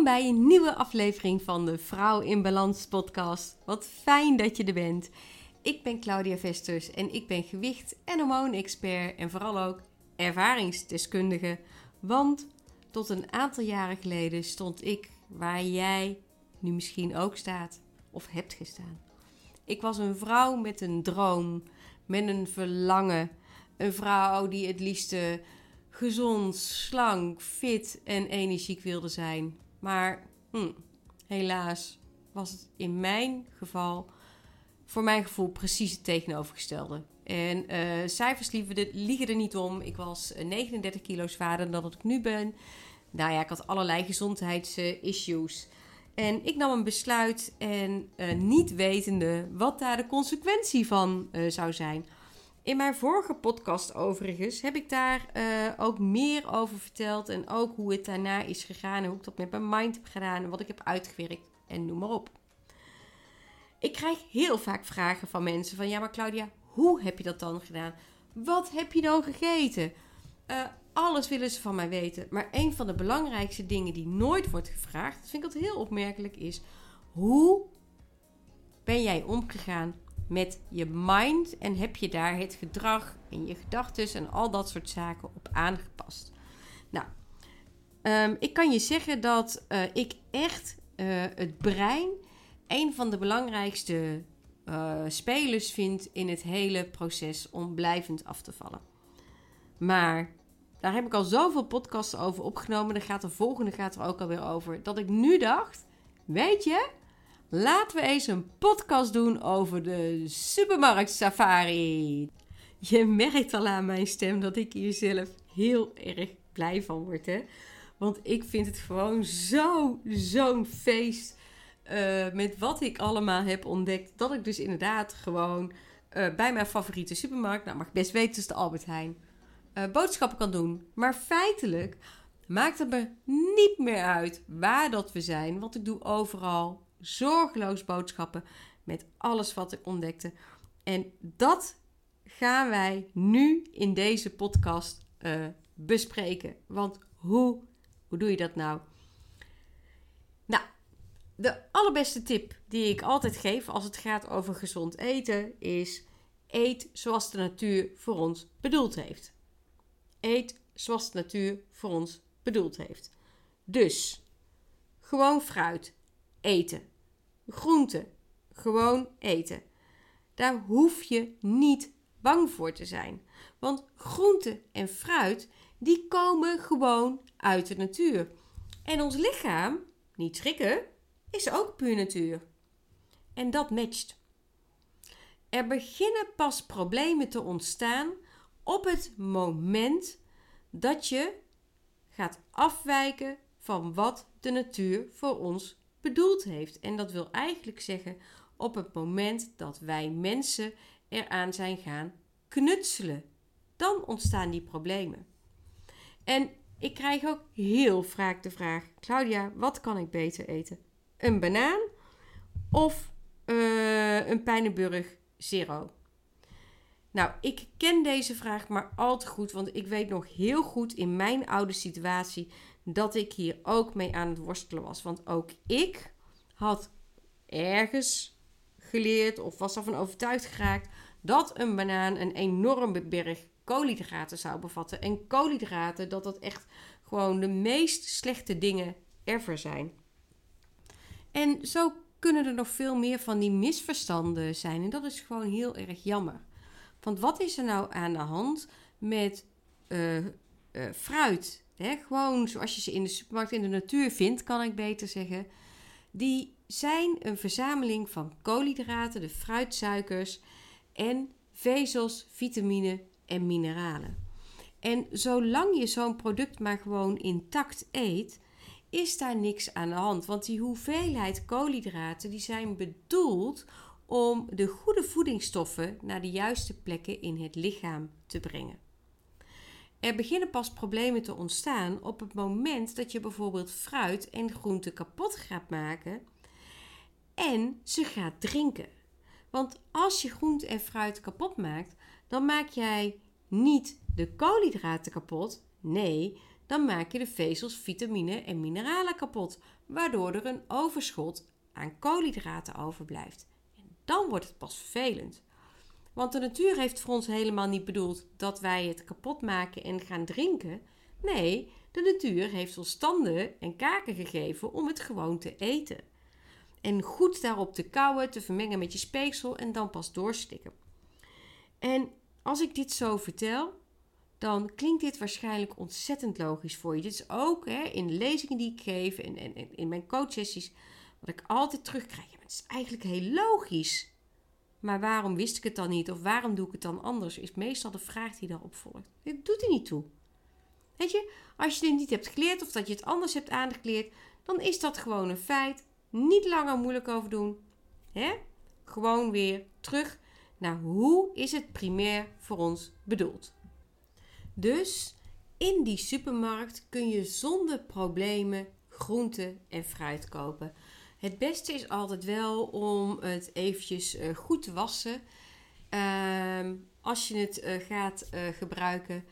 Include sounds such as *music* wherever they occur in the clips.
Welkom bij een nieuwe aflevering van de Vrouw in Balans podcast. Wat fijn dat je er bent. Ik ben Claudia Vesters en ik ben gewicht- en hormoonexpert en vooral ook ervaringsdeskundige. Want tot een aantal jaren geleden stond ik waar jij nu misschien ook staat of hebt gestaan. Ik was een vrouw met een droom, met een verlangen. Een vrouw die het liefste gezond, slank, fit en energiek wilde zijn. Maar hm, helaas was het in mijn geval, voor mijn gevoel, precies het tegenovergestelde. En uh, cijfers liegen er niet om. Ik was 39 kilo zwaarder dan dat ik nu ben. Nou ja, ik had allerlei gezondheidsissues. En ik nam een besluit en uh, niet wetende wat daar de consequentie van zou zijn. In mijn vorige podcast overigens heb ik daar uh, ook meer over verteld. En ook hoe het daarna is gegaan. En hoe ik dat met mijn mind heb gedaan. En wat ik heb uitgewerkt. En noem maar op. Ik krijg heel vaak vragen van mensen van... Ja, maar Claudia, hoe heb je dat dan gedaan? Wat heb je dan gegeten? Uh, alles willen ze van mij weten. Maar een van de belangrijkste dingen die nooit wordt gevraagd... Dat vind ik altijd heel opmerkelijk is... Hoe ben jij omgegaan met je mind en heb je daar het gedrag en je gedachten en al dat soort zaken op aangepast. Nou, um, ik kan je zeggen dat uh, ik echt uh, het brein een van de belangrijkste uh, spelers vind in het hele proces om blijvend af te vallen. Maar daar heb ik al zoveel podcasts over opgenomen. Daar gaat de volgende gaat er ook alweer over. Dat ik nu dacht, weet je, Laten we eens een podcast doen over de supermarkt safari. Je merkt al aan mijn stem dat ik hier zelf heel erg blij van word. Hè? Want ik vind het gewoon zo, zo'n feest. Uh, met wat ik allemaal heb ontdekt. Dat ik dus inderdaad gewoon uh, bij mijn favoriete supermarkt, nou mag best weten, is de Albert Heijn, uh, boodschappen kan doen. Maar feitelijk maakt het me niet meer uit waar dat we zijn. Want ik doe overal zorgeloos boodschappen met alles wat ik ontdekte. En dat gaan wij nu in deze podcast uh, bespreken. Want hoe, hoe doe je dat nou? Nou, de allerbeste tip die ik altijd geef als het gaat over gezond eten is: eet zoals de natuur voor ons bedoeld heeft. Eet zoals de natuur voor ons bedoeld heeft. Dus gewoon fruit eten groente. Gewoon eten. Daar hoef je niet bang voor te zijn. Want groente en fruit, die komen gewoon uit de natuur. En ons lichaam, niet schrikken, is ook puur natuur. En dat matcht. Er beginnen pas problemen te ontstaan op het moment dat je gaat afwijken van wat de natuur voor ons bedoeld heeft. En dat wil eigenlijk zeggen op het moment dat wij mensen eraan zijn gaan knutselen. Dan ontstaan die problemen. En ik krijg ook heel vaak de vraag: Claudia, wat kan ik beter eten? Een banaan of uh, een Pijnenburg Zero? Nou, ik ken deze vraag maar al te goed, want ik weet nog heel goed in mijn oude situatie dat ik hier ook mee aan het worstelen was. Want ook ik had ergens geleerd of was ervan overtuigd geraakt dat een banaan een enorme berg koolhydraten zou bevatten. En koolhydraten, dat dat echt gewoon de meest slechte dingen ever zijn. En zo kunnen er nog veel meer van die misverstanden zijn. En dat is gewoon heel erg jammer. Want wat is er nou aan de hand met uh, uh, fruit? Gewoon zoals je ze in de supermarkt in de natuur vindt, kan ik beter zeggen. Die zijn een verzameling van koolhydraten, de fruitsuikers en vezels, vitamine en mineralen. En zolang je zo'n product maar gewoon intact eet, is daar niks aan de hand. Want die hoeveelheid koolhydraten die zijn bedoeld om de goede voedingsstoffen naar de juiste plekken in het lichaam te brengen. Er beginnen pas problemen te ontstaan op het moment dat je bijvoorbeeld fruit en groenten kapot gaat maken en ze gaat drinken. Want als je groente en fruit kapot maakt, dan maak jij niet de koolhydraten kapot. Nee, dan maak je de vezels, vitamine en mineralen kapot, waardoor er een overschot aan koolhydraten overblijft. En dan wordt het pas vervelend. Want de natuur heeft voor ons helemaal niet bedoeld dat wij het kapot maken en gaan drinken. Nee, de natuur heeft ons tanden en kaken gegeven om het gewoon te eten. En goed daarop te kauwen, te vermengen met je speeksel en dan pas doorstikken. En als ik dit zo vertel, dan klinkt dit waarschijnlijk ontzettend logisch voor je. Dit is ook hè, in de lezingen die ik geef en, en, in mijn coachsessies, wat ik altijd terugkrijg. Het is eigenlijk heel logisch. Maar waarom wist ik het dan niet? Of waarom doe ik het dan anders? Is meestal de vraag die daarop volgt. Dit doet er niet toe. Weet je, als je dit niet hebt geleerd of dat je het anders hebt aangekleerd, dan is dat gewoon een feit. Niet langer moeilijk over doen. Hè? Gewoon weer terug naar hoe is het primair voor ons bedoeld. Dus in die supermarkt kun je zonder problemen groente en fruit kopen. Het beste is altijd wel om het eventjes uh, goed te wassen. Uh, als je het uh, gaat uh, gebruiken.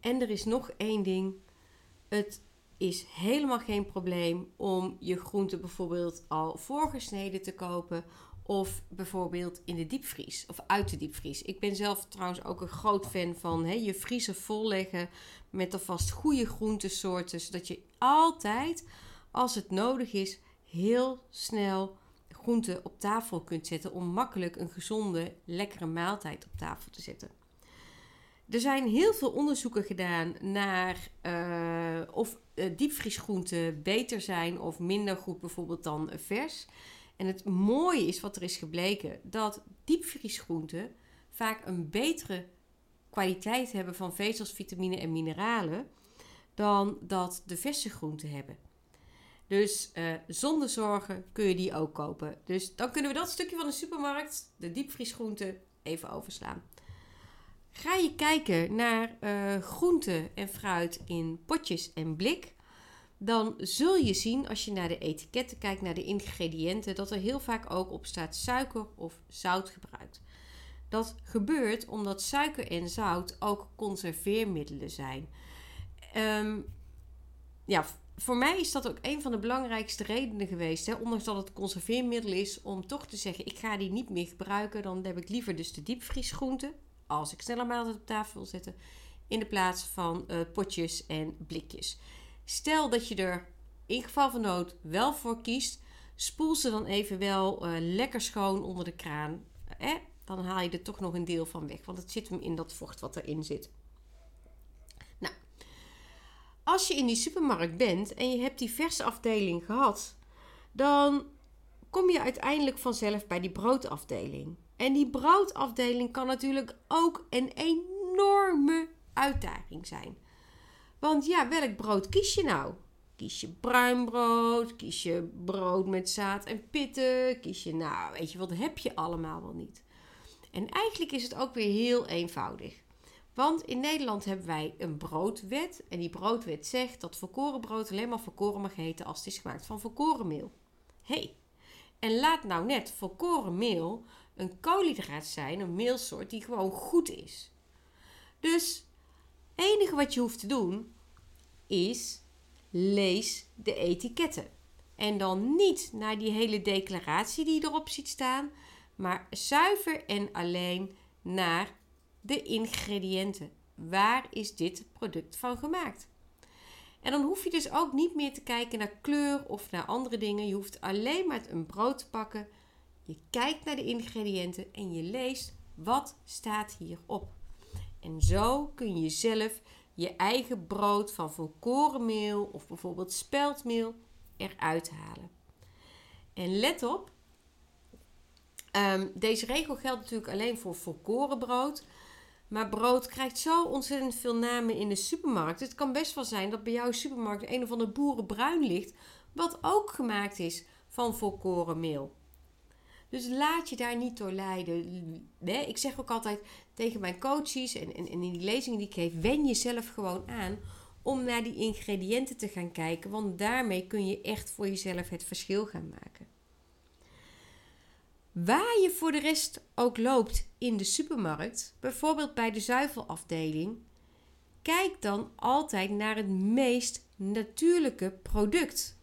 En er is nog één ding. Het is helemaal geen probleem om je groente bijvoorbeeld al voorgesneden te kopen. Of bijvoorbeeld in de diepvries of uit de diepvries. Ik ben zelf trouwens ook een groot fan van hè, je vriezer volleggen met alvast goede groentesoorten. Zodat je altijd, als het nodig is, heel snel groenten op tafel kunt zetten. Om makkelijk een gezonde, lekkere maaltijd op tafel te zetten. Er zijn heel veel onderzoeken gedaan naar uh, of uh, diepvriesgroenten beter zijn of minder goed bijvoorbeeld dan vers. En het mooie is wat er is gebleken, dat diepvriesgroenten vaak een betere kwaliteit hebben van vezels, vitamine en mineralen dan dat de verse groenten hebben. Dus uh, zonder zorgen kun je die ook kopen. Dus dan kunnen we dat stukje van de supermarkt, de diepvriesgroenten, even overslaan. Ga je kijken naar uh, groenten en fruit in potjes en blik, dan zul je zien als je naar de etiketten kijkt, naar de ingrediënten, dat er heel vaak ook op staat suiker of zout gebruikt. Dat gebeurt omdat suiker en zout ook conserveermiddelen zijn. Um, ja, voor mij is dat ook een van de belangrijkste redenen geweest. Hè? Ondanks dat het conserveermiddel is, om toch te zeggen: ik ga die niet meer gebruiken. Dan heb ik liever dus de diepvriesgroenten. Als ik sneller maaltijd op tafel wil zetten. In de plaats van uh, potjes en blikjes. Stel dat je er in geval van nood wel voor kiest. Spoel ze dan even wel uh, lekker schoon onder de kraan. Eh? Dan haal je er toch nog een deel van weg. Want het zit hem in dat vocht wat erin zit. Als je in die supermarkt bent en je hebt die verse afdeling gehad, dan kom je uiteindelijk vanzelf bij die broodafdeling. En die broodafdeling kan natuurlijk ook een enorme uitdaging zijn. Want ja, welk brood kies je nou? Kies je bruin brood? Kies je brood met zaad en pitten? Kies je, nou, weet je wat, heb je allemaal wel niet. En eigenlijk is het ook weer heel eenvoudig. Want in Nederland hebben wij een broodwet. En die broodwet zegt dat volkoren brood alleen maar volkoren mag heten als het is gemaakt van volkoren meel. hey, en laat nou net volkoren meel een koolhydraat zijn, een meelsoort die gewoon goed is. Dus het enige wat je hoeft te doen is lees de etiketten. En dan niet naar die hele declaratie die erop ziet staan, maar zuiver en alleen naar de ingrediënten. Waar is dit product van gemaakt? En dan hoef je dus ook niet meer te kijken naar kleur of naar andere dingen. Je hoeft alleen maar een brood te pakken. Je kijkt naar de ingrediënten en je leest wat staat hierop. En zo kun je zelf je eigen brood van volkorenmeel of bijvoorbeeld speldmeel eruit halen. En let op, um, deze regel geldt natuurlijk alleen voor volkorenbrood. Maar brood krijgt zo ontzettend veel namen in de supermarkt. Het kan best wel zijn dat bij jouw supermarkt een of ander boerenbruin ligt, wat ook gemaakt is van volkorenmeel. Dus laat je daar niet door leiden. Ik zeg ook altijd tegen mijn coaches en, en, in die lezingen die ik geef, wen jezelf gewoon aan om naar die ingrediënten te gaan kijken. Want daarmee kun je echt voor jezelf het verschil gaan maken. Waar je voor de rest ook loopt in de supermarkt, bijvoorbeeld bij de zuivelafdeling, kijk dan altijd naar het meest natuurlijke product.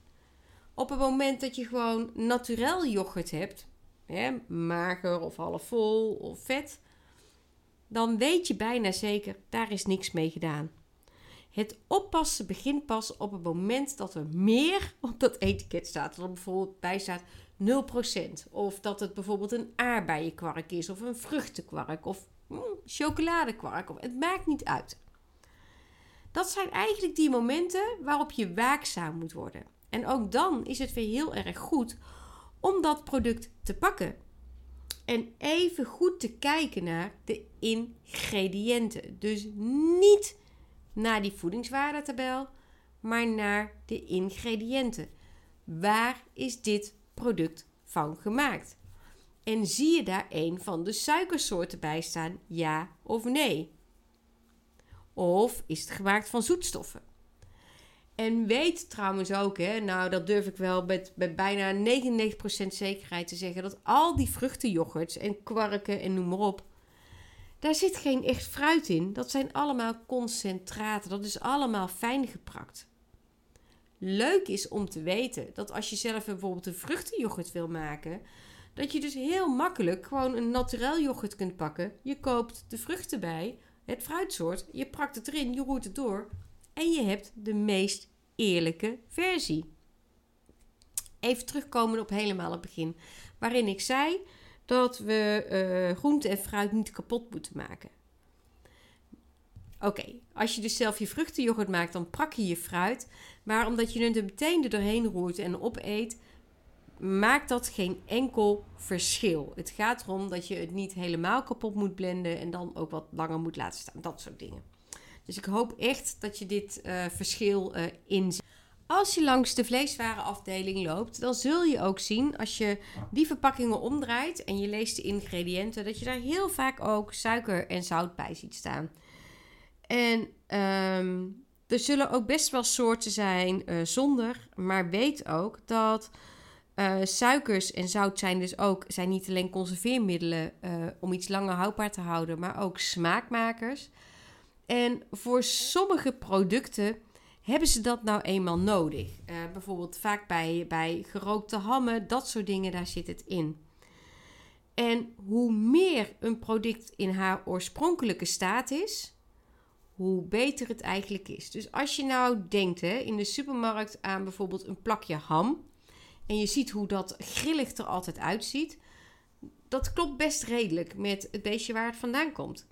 Op het moment dat je gewoon naturel yoghurt hebt, hè, mager of half vol of vet, dan weet je bijna zeker, daar is niks mee gedaan. Het oppassen begint pas op het moment dat er meer op dat etiket staat. Dat er bijvoorbeeld bij staat 0%. Of dat het bijvoorbeeld een aardbeienkwark is, of een vruchtenkwark, of mm, chocoladekwark. Of, het maakt niet uit. Dat zijn eigenlijk die momenten waarop je waakzaam moet worden. En ook dan is het weer heel erg goed om dat product te pakken. En even goed te kijken naar de ingrediënten. Dus niet naar die voedingswaardetabel, maar naar de ingrediënten. Waar is dit product van gemaakt? En zie je daar een van de suikersoorten bij staan, ja of nee? Of is het gemaakt van zoetstoffen? En weet trouwens ook, hè, nou dat durf ik wel met, met bijna 99% zekerheid te zeggen, dat al die vruchtenyoghurts en kwarken en noem maar op, daar zit geen echt fruit in. Dat zijn allemaal concentraten. Dat is allemaal fijn geprakt. Leuk is om te weten dat als je zelf bijvoorbeeld een vruchtenyoghurt wil maken, dat je dus heel makkelijk gewoon een naturel yoghurt kunt pakken. Je koopt de vruchten bij, het fruitsoort, je prakt het erin, je roert het door en je hebt de meest eerlijke versie. Even terugkomen op helemaal het begin, waarin ik zei dat we uh, groente en fruit niet kapot moeten maken. Oké, als je dus zelf je vruchtenyoghurt maakt, dan prak je je fruit. Maar omdat je het meteen er doorheen roert en opeet, maakt dat geen enkel verschil. Het gaat erom dat je het niet helemaal kapot moet blenden en dan ook wat langer moet laten staan. Dat soort dingen. Dus ik hoop echt dat je dit uh, verschil uh, inziet. Als je langs de vleeswarenafdeling loopt, dan zul je ook zien als je die verpakkingen omdraait en je leest de ingrediënten, dat je daar heel vaak ook suiker en zout bij ziet staan. En um, er zullen ook best wel soorten zijn uh, zonder, maar weet ook dat uh, suikers en zout zijn dus ook zijn niet alleen conserveermiddelen uh, om iets langer houdbaar te houden, maar ook smaakmakers. En voor sommige producten hebben ze dat nou eenmaal nodig? Bijvoorbeeld vaak bij, bij gerookte hammen, dat soort dingen, daar zit het in. En hoe meer een product in haar oorspronkelijke staat is, hoe beter het eigenlijk is. Dus als je nou denkt hè, in de supermarkt aan bijvoorbeeld een plakje ham en je ziet hoe dat grillig er altijd uitziet, dat klopt best redelijk met het beestje waar het vandaan komt.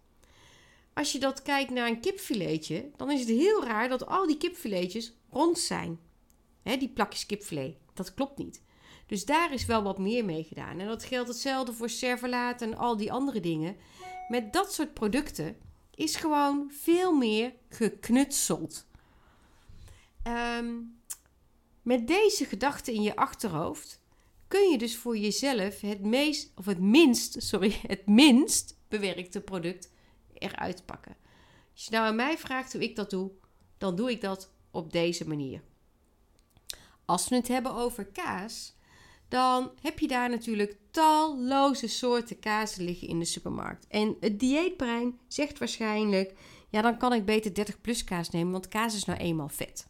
Als je dat kijkt naar een kipfiletje, dan is het heel raar dat al die kipfiletjes rond zijn. Die plakjes kipfilet. Dat klopt niet. Dus daar is wel wat meer mee gedaan. En dat geldt hetzelfde voor serverlaat en al die andere dingen. Met dat soort producten is gewoon veel meer geknutseld. Ehm, met deze gedachte in je achterhoofd kun je dus voor jezelf het meest, of het minst, sorry, *laughs* het minst bewerkte product eruit pakken. Als je nou aan mij vraagt hoe ik dat doe, dan doe ik dat op deze manier. Als we het hebben over kaas, dan heb je daar natuurlijk talloze soorten kaas liggen in de supermarkt. En het dieetbrein zegt waarschijnlijk: ja, dan kan ik beter 30 plus kaas nemen, want kaas is nou eenmaal vet.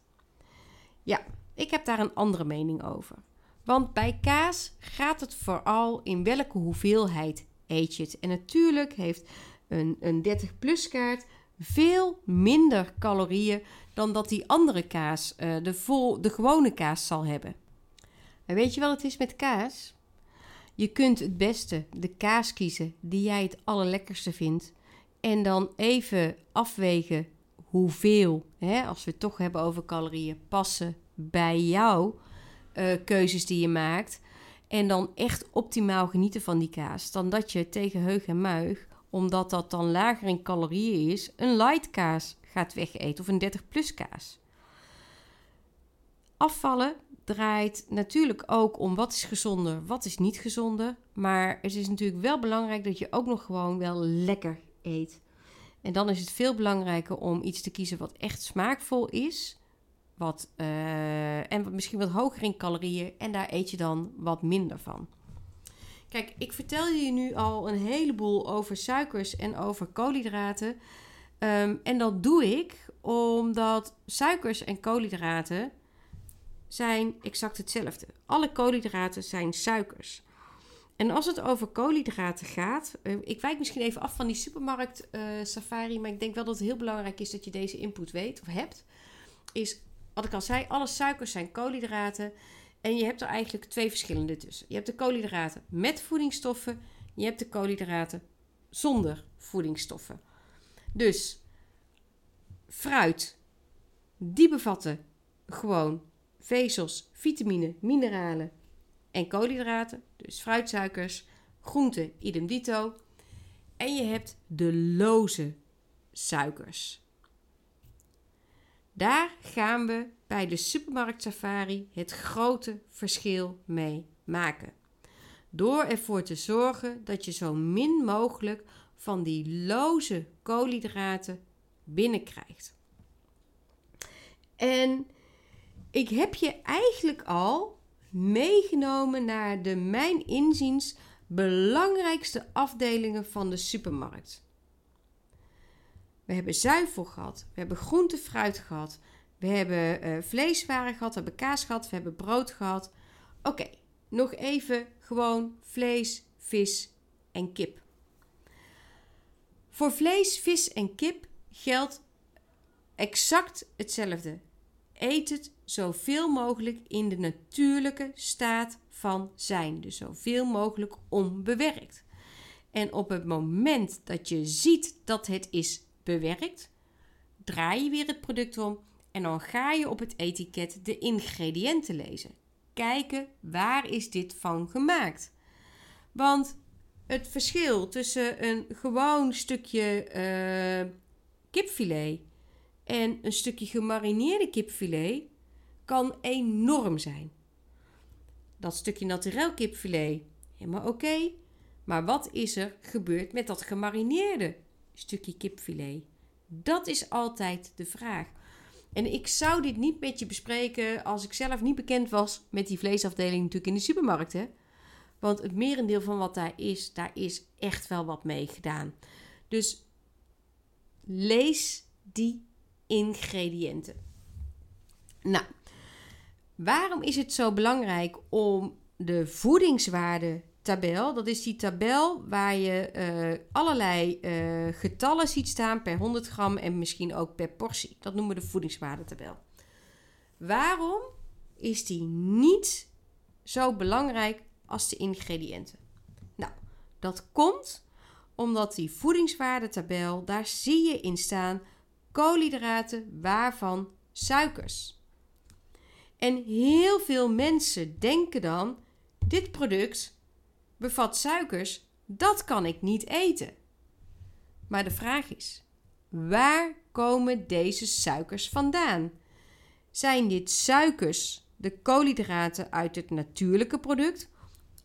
Ja, ik heb daar een andere mening over. Want bij kaas gaat het vooral in welke hoeveelheid eet je het. En natuurlijk heeft een, een 30-plus kaart veel minder calorieën dan dat die andere kaas, uh, de, vol, de gewone kaas, zal hebben. Weet je wat het is met kaas? Je kunt het beste de kaas kiezen die jij het allerlekkerste vindt. En dan even afwegen hoeveel, hè, als we het toch hebben over calorieën, passen bij jouw uh, keuzes die je maakt. En dan echt optimaal genieten van die kaas. Dan dat je tegen heug en muig omdat dat dan lager in calorieën is, een light kaas gaat wegeten of een 30 plus kaas. Afvallen draait natuurlijk ook om wat is gezonder, wat is niet gezonder. Maar het is natuurlijk wel belangrijk dat je ook nog gewoon wel lekker eet. En dan is het veel belangrijker om iets te kiezen wat echt smaakvol is. Wat, uh, en misschien wat hoger in calorieën. En daar eet je dan wat minder van. Kijk, ik vertel je nu al een heleboel over suikers en over koolhydraten. Um, en dat doe ik omdat suikers en koolhydraten zijn exact hetzelfde. Alle koolhydraten zijn suikers. En als het over koolhydraten gaat, uh, ik wijk misschien even af van die supermarkt uh, safari, maar ik denk wel dat het heel belangrijk is dat je deze input weet of hebt. Is wat ik al zei, alle suikers zijn koolhydraten. En je hebt er eigenlijk twee verschillende tussen. Je hebt de koolhydraten met voedingsstoffen, je hebt de koolhydraten zonder voedingsstoffen. Dus fruit, die bevatten gewoon vezels, vitamine, mineralen en koolhydraten. Dus fruitsuikers, groenten, idem dito. En je hebt de loze suikers. Daar gaan we bij de supermarkt safari het grote verschil mee maken. Door ervoor te zorgen dat je zo min mogelijk van die loze koolhydraten binnenkrijgt. En ik heb je eigenlijk al meegenomen naar de, mijn inziens, belangrijkste afdelingen van de supermarkt. We hebben zuivel gehad, we hebben groente, fruit gehad, we hebben uh, vleeswaren gehad, we hebben kaas gehad, we hebben brood gehad. Oké, nog even gewoon vlees, vis en kip. Voor vlees, vis en kip geldt exact hetzelfde. Eet het zoveel mogelijk in de natuurlijke staat van zijn. Dus zoveel mogelijk onbewerkt. En op het moment dat je ziet dat het is bewerkt, draai je weer het product om en dan ga je op het etiket de ingrediënten lezen. Kijken waar is dit van gemaakt. Want het verschil tussen een gewoon stukje uh, kipfilet en een stukje gemarineerde kipfilet kan enorm zijn. Dat stukje naturel kipfilet, helemaal oké. Maar wat is er gebeurd met dat gemarineerde stukje kipfilet? Dat is altijd de vraag. En ik zou dit niet met je bespreken als ik zelf niet bekend was met die vleesafdeling natuurlijk in de supermarkt. Want het merendeel van wat daar is, daar is echt wel wat mee gedaan. Dus lees die ingrediënten. Nou, waarom is het zo belangrijk om de voedingswaarde tabel. Dat is die tabel waar je uh, allerlei uh, getallen ziet staan per 100 gram en misschien ook per portie. Dat noemen we de voedingswaardetabel. Waarom is die niet zo belangrijk als de ingrediënten? Nou, dat komt omdat die voedingswaardetabel, daar zie je in staan koolhydraten, waarvan suikers. En heel veel mensen denken dan: dit product bevat suikers, dat kan ik niet eten. Maar de vraag is: waar komen deze suikers vandaan? Zijn dit suikers, de koolhydraten uit het natuurlijke product?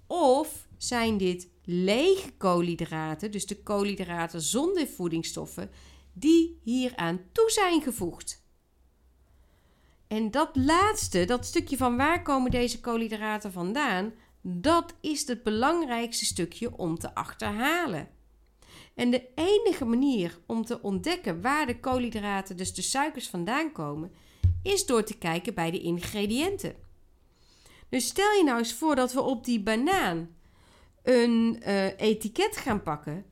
Of zijn dit lege koolhydraten, dus de koolhydraten zonder voedingsstoffen, die hieraan toe zijn gevoegd? En dat laatste, dat stukje van waar komen deze koolhydraten vandaan, dat is het belangrijkste stukje om te achterhalen. En de enige manier om te ontdekken waar de koolhydraten, dus de suikers, vandaan komen, is door te kijken bij de ingrediënten. Dus stel je nou eens voor dat we op die banaan een uh, etiket gaan pakken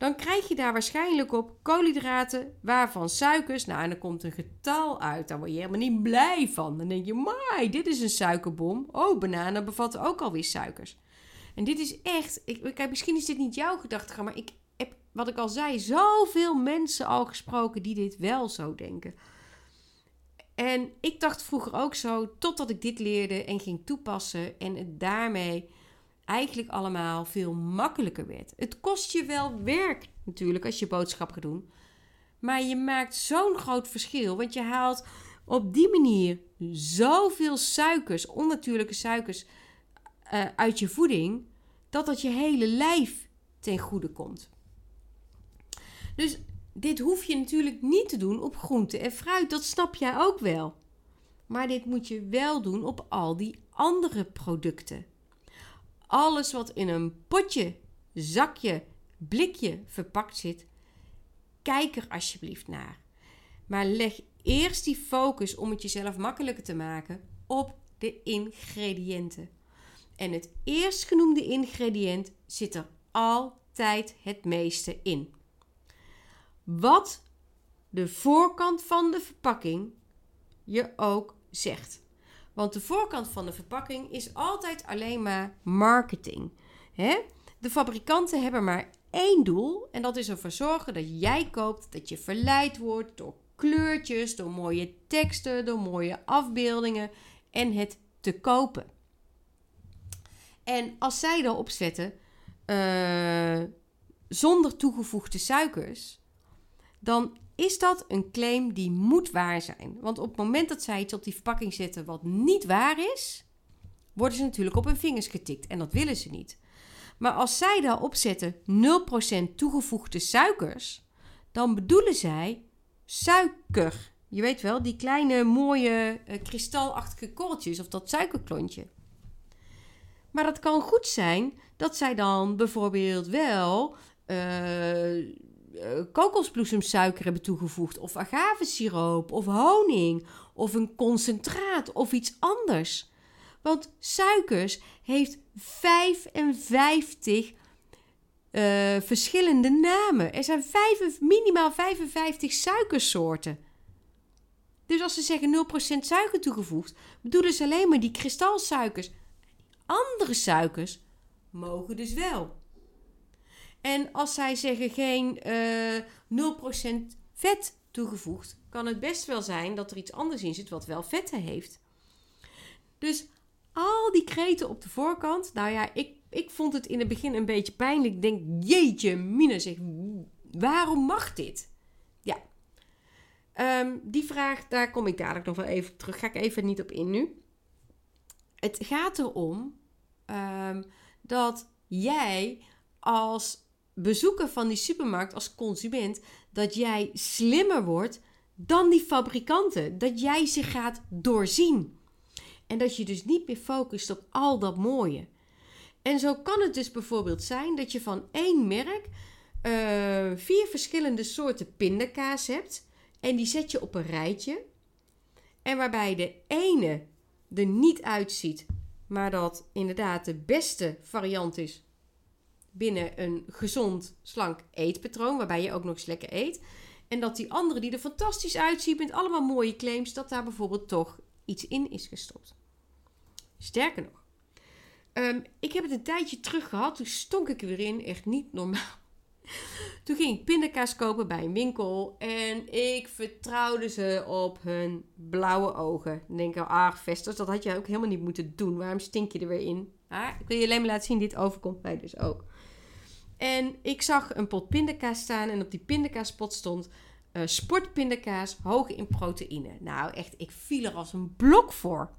dan krijg je daar waarschijnlijk op koolhydraten, waarvan suikers. Nou, en dan komt een getal uit. Daar word je helemaal niet blij van. Dan denk je, mai, dit is een suikerbom. Oh, bananen bevatten ook alweer suikers. En dit is echt, ik, kijk, misschien is dit niet jouw gedachtegang, maar ik heb, wat ik al zei, zoveel mensen al gesproken die dit wel zo denken. En ik dacht vroeger ook zo, totdat ik dit leerde en ging toepassen en het daarmee eigenlijk allemaal veel makkelijker werd. Het kost je wel werk natuurlijk als je boodschap gaat doen. Maar je maakt zo'n groot verschil. Want je haalt op die manier zoveel suikers, onnatuurlijke suikers, uh, uit je voeding. Dat dat je hele lijf ten goede komt. Dus dit hoef je natuurlijk niet te doen op groente en fruit. Dat snap jij ook wel. Maar dit moet je wel doen op al die andere producten. Alles wat in een potje, zakje, blikje verpakt zit, kijk er alsjeblieft naar. Maar leg eerst die focus om het jezelf makkelijker te maken op de ingrediënten. En het eerstgenoemde ingrediënt zit er altijd het meeste in. Wat de voorkant van de verpakking je ook zegt. Want de voorkant van de verpakking is altijd alleen maar marketing. Hè? De fabrikanten hebben maar één doel en dat is ervoor zorgen dat jij koopt, dat je verleid wordt door kleurtjes, door mooie teksten, door mooie afbeeldingen en het te kopen. En als zij erop zetten uh, zonder toegevoegde suikers, dan is dat een claim die moet waar zijn. Want op het moment dat zij iets op die verpakking zetten wat niet waar is, worden ze natuurlijk op hun vingers getikt en dat willen ze niet. Maar als zij daarop zetten 0% toegevoegde suikers, dan bedoelen zij suiker. Je weet wel, die kleine mooie uh, kristalachtige korreltjes of dat suikerklontje. Maar het kan goed zijn dat zij dan bijvoorbeeld wel uh, kokosbloesemsuiker hebben toegevoegd, of agavesiroop, of honing, of een concentraat, of iets anders. Want suikers heeft 55 uh, verschillende namen. Er zijn vijf, minimaal 55 suikersoorten. Dus als ze zeggen 0% suiker toegevoegd, bedoelen ze alleen maar die kristalsuikers. Andere suikers mogen dus wel. En als zij zeggen geen uh, eh, 0% vet toegevoegd, kan het best wel zijn dat er iets anders in zit wat wel vetten heeft. Dus al die kreten op de voorkant, nou ja, ik, ik vond het in het begin een beetje pijnlijk. Ik denk, jeetje, Mina, zeg, waarom mag dit? Ja, ehm, die vraag, daar kom ik dadelijk nog wel even terug. Ga ik even niet op in nu. Het gaat erom um, dat jij als bezoeker van die supermarkt, als consument, dat jij slimmer wordt dan die fabrikanten. Dat jij ze gaat doorzien. En dat je dus niet meer focust op al dat mooie. En zo kan het dus bijvoorbeeld zijn dat je van één merk uh, vier verschillende soorten pindakaas hebt. En die zet je op een rijtje. En waarbij de ene er niet uitziet maar dat inderdaad de beste variant is binnen een gezond, slank eetpatroon, waarbij je ook nog eens lekker eet. En dat die andere die er fantastisch uitziet met allemaal mooie claims, dat daar bijvoorbeeld toch iets in is gestopt. Sterker nog, um, ik heb het een tijdje terug gehad, toen stonk ik er weer in, echt niet normaal. *laughs* Toen ging ik pindakaas kopen bij een winkel en ik vertrouwde ze op hun blauwe ogen. Dan denk ik, ah, Vesters, dat had je ook helemaal niet moeten doen. Waarom stink je er weer in? Maar ik wil je alleen maar laten zien, dit overkomt mij dus ook. En ik zag een pot pindakaas staan en op die pindakaaspot stond uh, sportpindakaas hoog in proteïne. Nou, echt, ik viel er als een blok voor.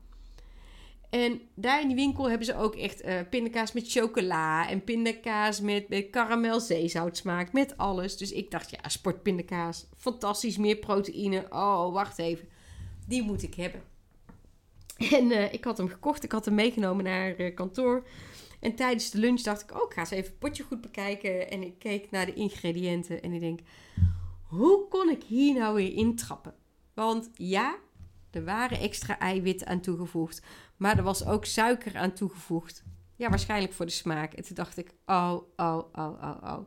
En daar in die winkel hebben ze ook echt uh, pindakaas met chocola en pindakaas met, met karamel zeezoutsmaak, met alles. Dus ik dacht, ja, sportpindakaas, fantastisch, meer proteïne. Oh, wacht even, die moet ik hebben. En uh, ik had hem gekocht, ik had hem meegenomen naar kantoor. En tijdens de lunch dacht ik, oh, ik ga eens even het potje goed bekijken. En ik keek naar de ingrediënten en ik denk, hoe kon ik hier nou weer intrappen? Want ja, er waren extra eiwitten aan toegevoegd. Maar er was ook suiker aan toegevoegd. Ja, waarschijnlijk voor de smaak. En toen dacht ik, oh, oh, oh, oh, oh.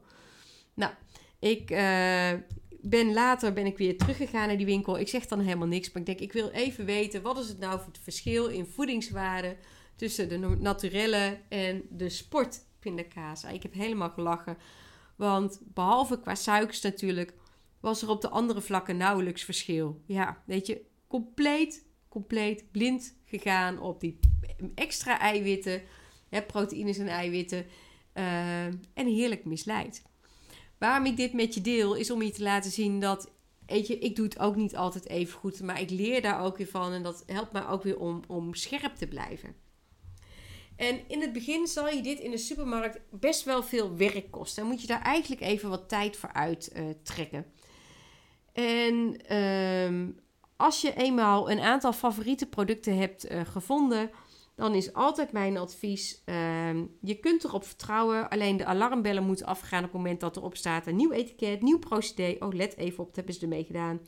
Nou, ik uh, ben later ben ik weer teruggegaan naar die winkel. Ik zeg dan helemaal niks, maar ik denk, ik wil even weten... wat is het nou voor het verschil in voedingswaarde... tussen de naturelle en de sportpindakaas. Ik heb helemaal gelachen. Want behalve qua suikers natuurlijk... was er op de andere vlakken nauwelijks verschil. Ja, weet je, compleet, compleet blind gegaan op die extra eiwitten, hè, proteïnes en eiwitten, uh, en heerlijk misleid. Waarom ik dit met je deel, is om je te laten zien dat, weet je, ik doe het ook niet altijd even goed, maar ik leer daar ook weer van en dat helpt mij ook weer om, om scherp te blijven. En in het begin zal je dit in de supermarkt best wel veel werk kosten. Dan moet je daar eigenlijk even wat tijd voor uittrekken. Uh, en uh, als je eenmaal een aantal favoriete producten hebt uh, gevonden, dan is altijd mijn advies: uh, je kunt erop vertrouwen. Alleen de alarmbellen moeten afgaan op het moment dat erop staat een nieuw etiket, nieuw procedé. Oh, let even op, dat hebben ze ermee gedaan.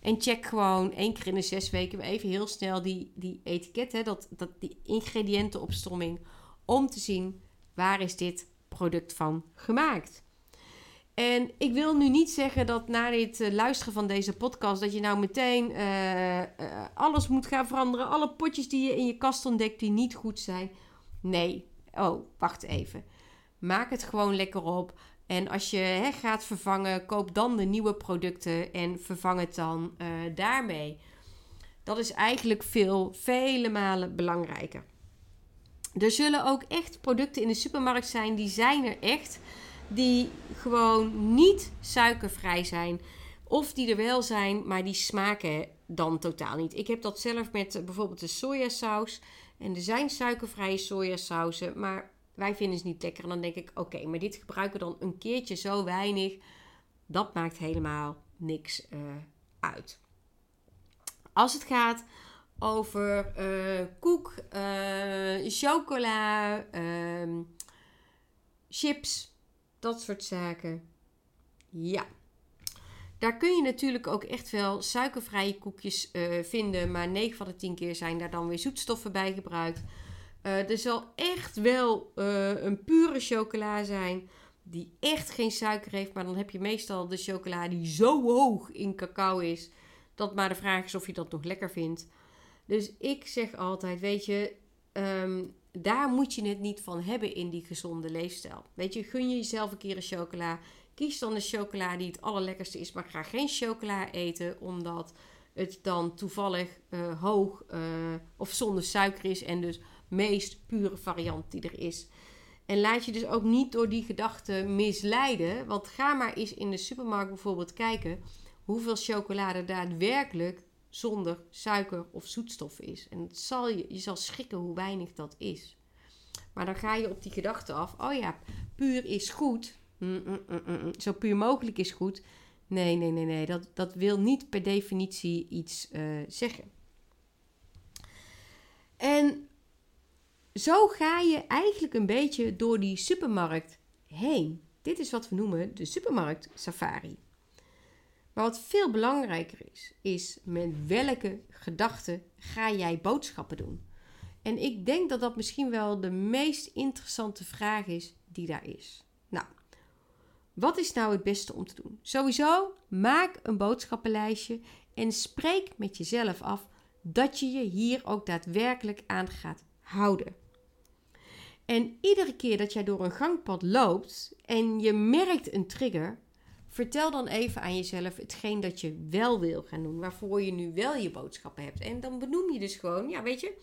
En check gewoon één keer in de zes weken even heel snel die, die etiket, hè, dat, dat, die ingrediëntenopstomming, om te zien waar is dit product van gemaakt. En ik wil nu niet zeggen dat na dit uh, luisteren van deze podcast dat je nou meteen uh, uh, alles moet gaan veranderen. Alle potjes die je in je kast ontdekt die niet goed zijn. Nee. Oh, wacht even. Maak het gewoon lekker op. En als je gaat vervangen, koop dan de nieuwe producten en vervang het dan daarmee. Dat is eigenlijk veel, vele malen belangrijker. Er zullen ook echt producten in de supermarkt zijn, die zijn er echt die gewoon niet suikervrij zijn. Of die er wel zijn, maar die smaken dan totaal niet. Ik heb dat zelf met eh, bijvoorbeeld de sojasaus. En er zijn suikervrije sojasausen, maar wij vinden ze niet lekker. En dan denk ik, oké, maar dit gebruiken we dan een keertje zo weinig. Dat maakt helemaal niks uh, uit. Als het gaat over uh, koek, uh, chocola, ehm, chips, dat soort zaken. Ja. Daar kun je natuurlijk ook echt wel suikervrije koekjes vinden. Maar 9 van de 10 keer zijn daar dan weer zoetstoffen bij gebruikt. Uh, er zal echt wel uh, een pure chocola zijn. Die echt geen suiker heeft. Maar dan heb je meestal de chocola die zo hoog in cacao is. Dat maar de vraag is of je dat nog lekker vindt. Dus ik zeg altijd: Weet je, um, daar moet je het niet van hebben in die gezonde leefstijl. Weet je, gun je jezelf een keer een chocola. Kies dan de chocola die het allerlekkerste is, maar ga geen chocola eten omdat het dan toevallig uh, hoog of zonder suiker is en dus meest pure variant die er is. En laat je dus ook niet door die gedachten misleiden. Want ga maar eens in de supermarkt bijvoorbeeld kijken hoeveel chocolade daadwerkelijk zonder suiker of zoetstoffen is. En het zal je, je zal schrikken hoe weinig dat is. Maar dan ga je op die gedachte af: oh ja, puur is goed. Mm, mm, mm, zo puur mogelijk is goed. Nee, nee, nee, nee. Dat, dat wil niet per definitie iets uh, zeggen. En zo ga je eigenlijk een beetje door die supermarkt heen. Dit is wat we noemen de supermarkt safari. Maar wat veel belangrijker is, is met welke gedachten ga jij boodschappen doen? En ik denk dat dat misschien wel de meest interessante vraag is die daar is. Nou, wat is nou het beste om te doen? Sowieso, maak een boodschappenlijstje en spreek met jezelf af dat je je hier ook daadwerkelijk aan gaat houden. En iedere keer dat jij door een gangpad loopt en je merkt een trigger, Vertel dan even aan jezelf hetgeen dat je wel wil gaan doen, waarvoor je nu wel je boodschappen hebt. En dan benoem je dus gewoon, ja, weet je,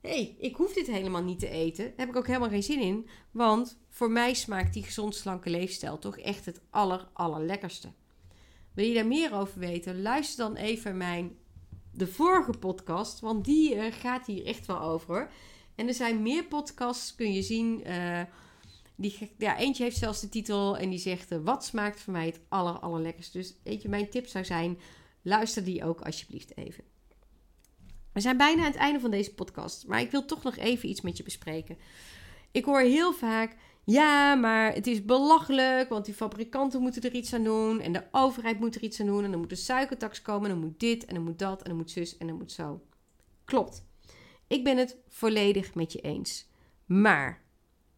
hé, hey, ik hoef dit helemaal niet te eten. Daar heb ik ook helemaal geen zin in, want voor mij smaakt die gezond slanke leefstijl toch echt het aller, allerlekkerste. Wil je daar meer over weten? Luister dan even mijn de vorige podcast, want die uh, gaat hier echt wel over. En er zijn meer podcasts, kun je zien. Uh, die, ja, eentje heeft zelfs de titel en die zegt: uh, Wat smaakt voor mij het aller? Dus weet je, mijn tip zou zijn: luister die ook alsjeblieft even. We zijn bijna aan het einde van deze podcast, maar ik wil toch nog even iets met je bespreken. Ik hoor heel vaak: ja, maar het is belachelijk, want die fabrikanten moeten er iets aan doen en de overheid moet er iets aan doen en dan moet de suikertax komen en dan moet dit en dan moet dat en dan moet zus en dan moet zo. Klopt. Ik ben het volledig met je eens. Maar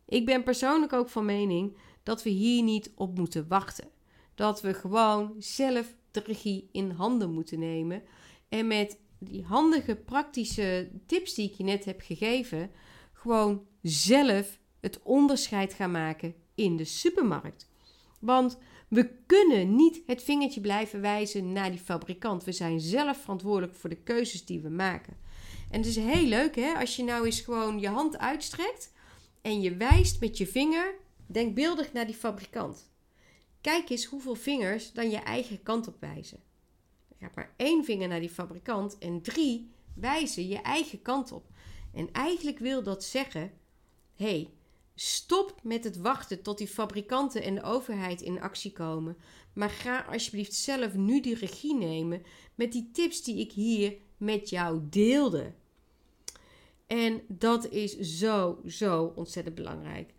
ik ben persoonlijk ook van mening dat we hier niet op moeten wachten. Dat we gewoon zelf de regie in handen moeten nemen. En met die handige praktische tips die ik je net heb gegeven, gewoon zelf het onderscheid gaan maken in de supermarkt. Want we kunnen niet het vingertje blijven wijzen naar die fabrikant. We zijn zelf verantwoordelijk voor de keuzes die we maken. En het is heel leuk hè, als je nou eens gewoon je hand uitstrekt en je wijst met je vinger denkbeeldig naar die fabrikant. Kijk eens hoeveel vingers dan je eigen kant op wijzen. Je gaat maar één vinger naar die fabrikant en drie wijzen je eigen kant op. En eigenlijk wil dat zeggen: hey, stop met het wachten tot die fabrikanten en de overheid in actie komen. Maar ga alsjeblieft zelf nu die regie nemen met die tips die ik hier met jou deelde. En dat is zo, zo ontzettend belangrijk.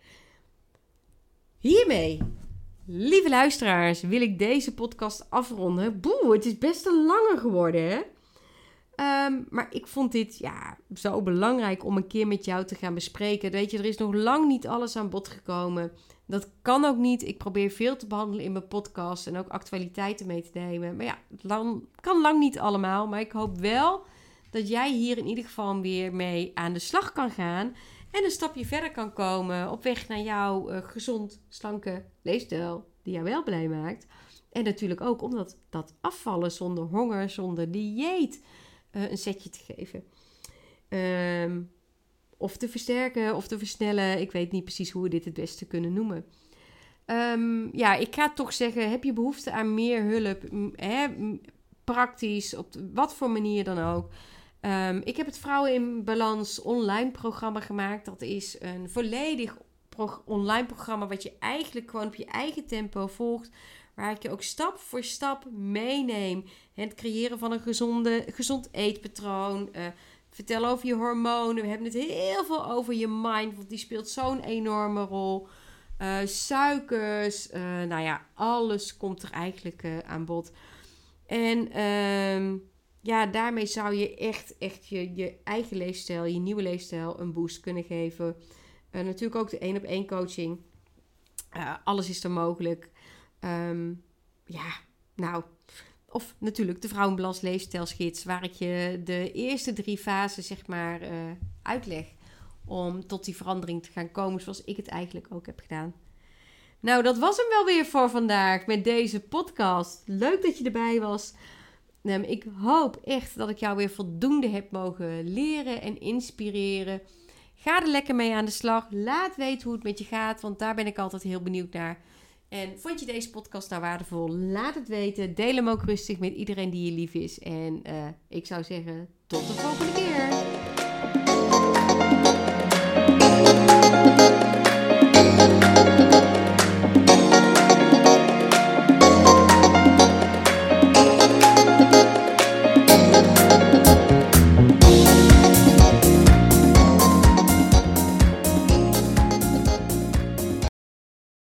Hiermee Lieve luisteraars, wil ik deze podcast afronden? Boe, het is best een langer geworden, hè? Ehm, maar ik vond dit ja, zo belangrijk om een keer met jou te gaan bespreken. Weet je, er is nog lang niet alles aan bod gekomen. Dat kan ook niet. Ik probeer veel te behandelen in mijn podcast en ook actualiteiten mee te nemen. Maar ja, het lang, kan lang niet allemaal. Maar ik hoop wel dat jij hier in ieder geval weer mee aan de slag kan gaan. En een stapje verder kan komen op weg naar jouw uh, gezond, slanke leefstijl die jou wel blij maakt. En natuurlijk ook omdat dat afvallen zonder honger, zonder dieet uh, een setje te geven. Um, of te versterken of te versnellen. Ik weet niet precies hoe we dit het beste kunnen noemen. Um, ja, ik ga toch zeggen, heb je behoefte aan meer hulp, hè, praktisch, op wat voor manier dan ook. Um, ik heb het Vrouwen in Balans online programma gemaakt. Dat is een volledig online programma wat je eigenlijk gewoon op je eigen tempo volgt. Waar ik je ook stap voor stap meeneem. Het creëren van een gezonde, gezond eetpatroon. Uh, vertel over je hormonen. We hebben het heel veel over je mind. Want die speelt zo'n enorme rol. Uh, suikers. Uh, nou ja, alles komt er eigenlijk aan bod. En ehm, ja, daarmee zou je echt, echt je, je eigen leefstijl, je nieuwe leefstijl, een boost kunnen geven. Natuurlijk ook de één op één coaching. Alles is er mogelijk. Um, ja, nou. Of natuurlijk de Vrouwenbalans leefstijlsgids, waar ik je de eerste drie fasen, zeg maar, uh, uitleg. Om tot die verandering te gaan komen, zoals ik het eigenlijk ook heb gedaan. Nou, dat was hem wel weer voor vandaag met deze podcast. Leuk dat je erbij was. Ik hoop echt dat ik jou weer voldoende heb mogen leren en inspireren. Ga er lekker mee aan de slag. Laat weten hoe het met je gaat, want daar ben ik altijd heel benieuwd naar. En vond je deze podcast nou waardevol? Laat het weten. Deel hem ook rustig met iedereen die je lief is. En uh, ik zou zeggen, tot de volgende keer.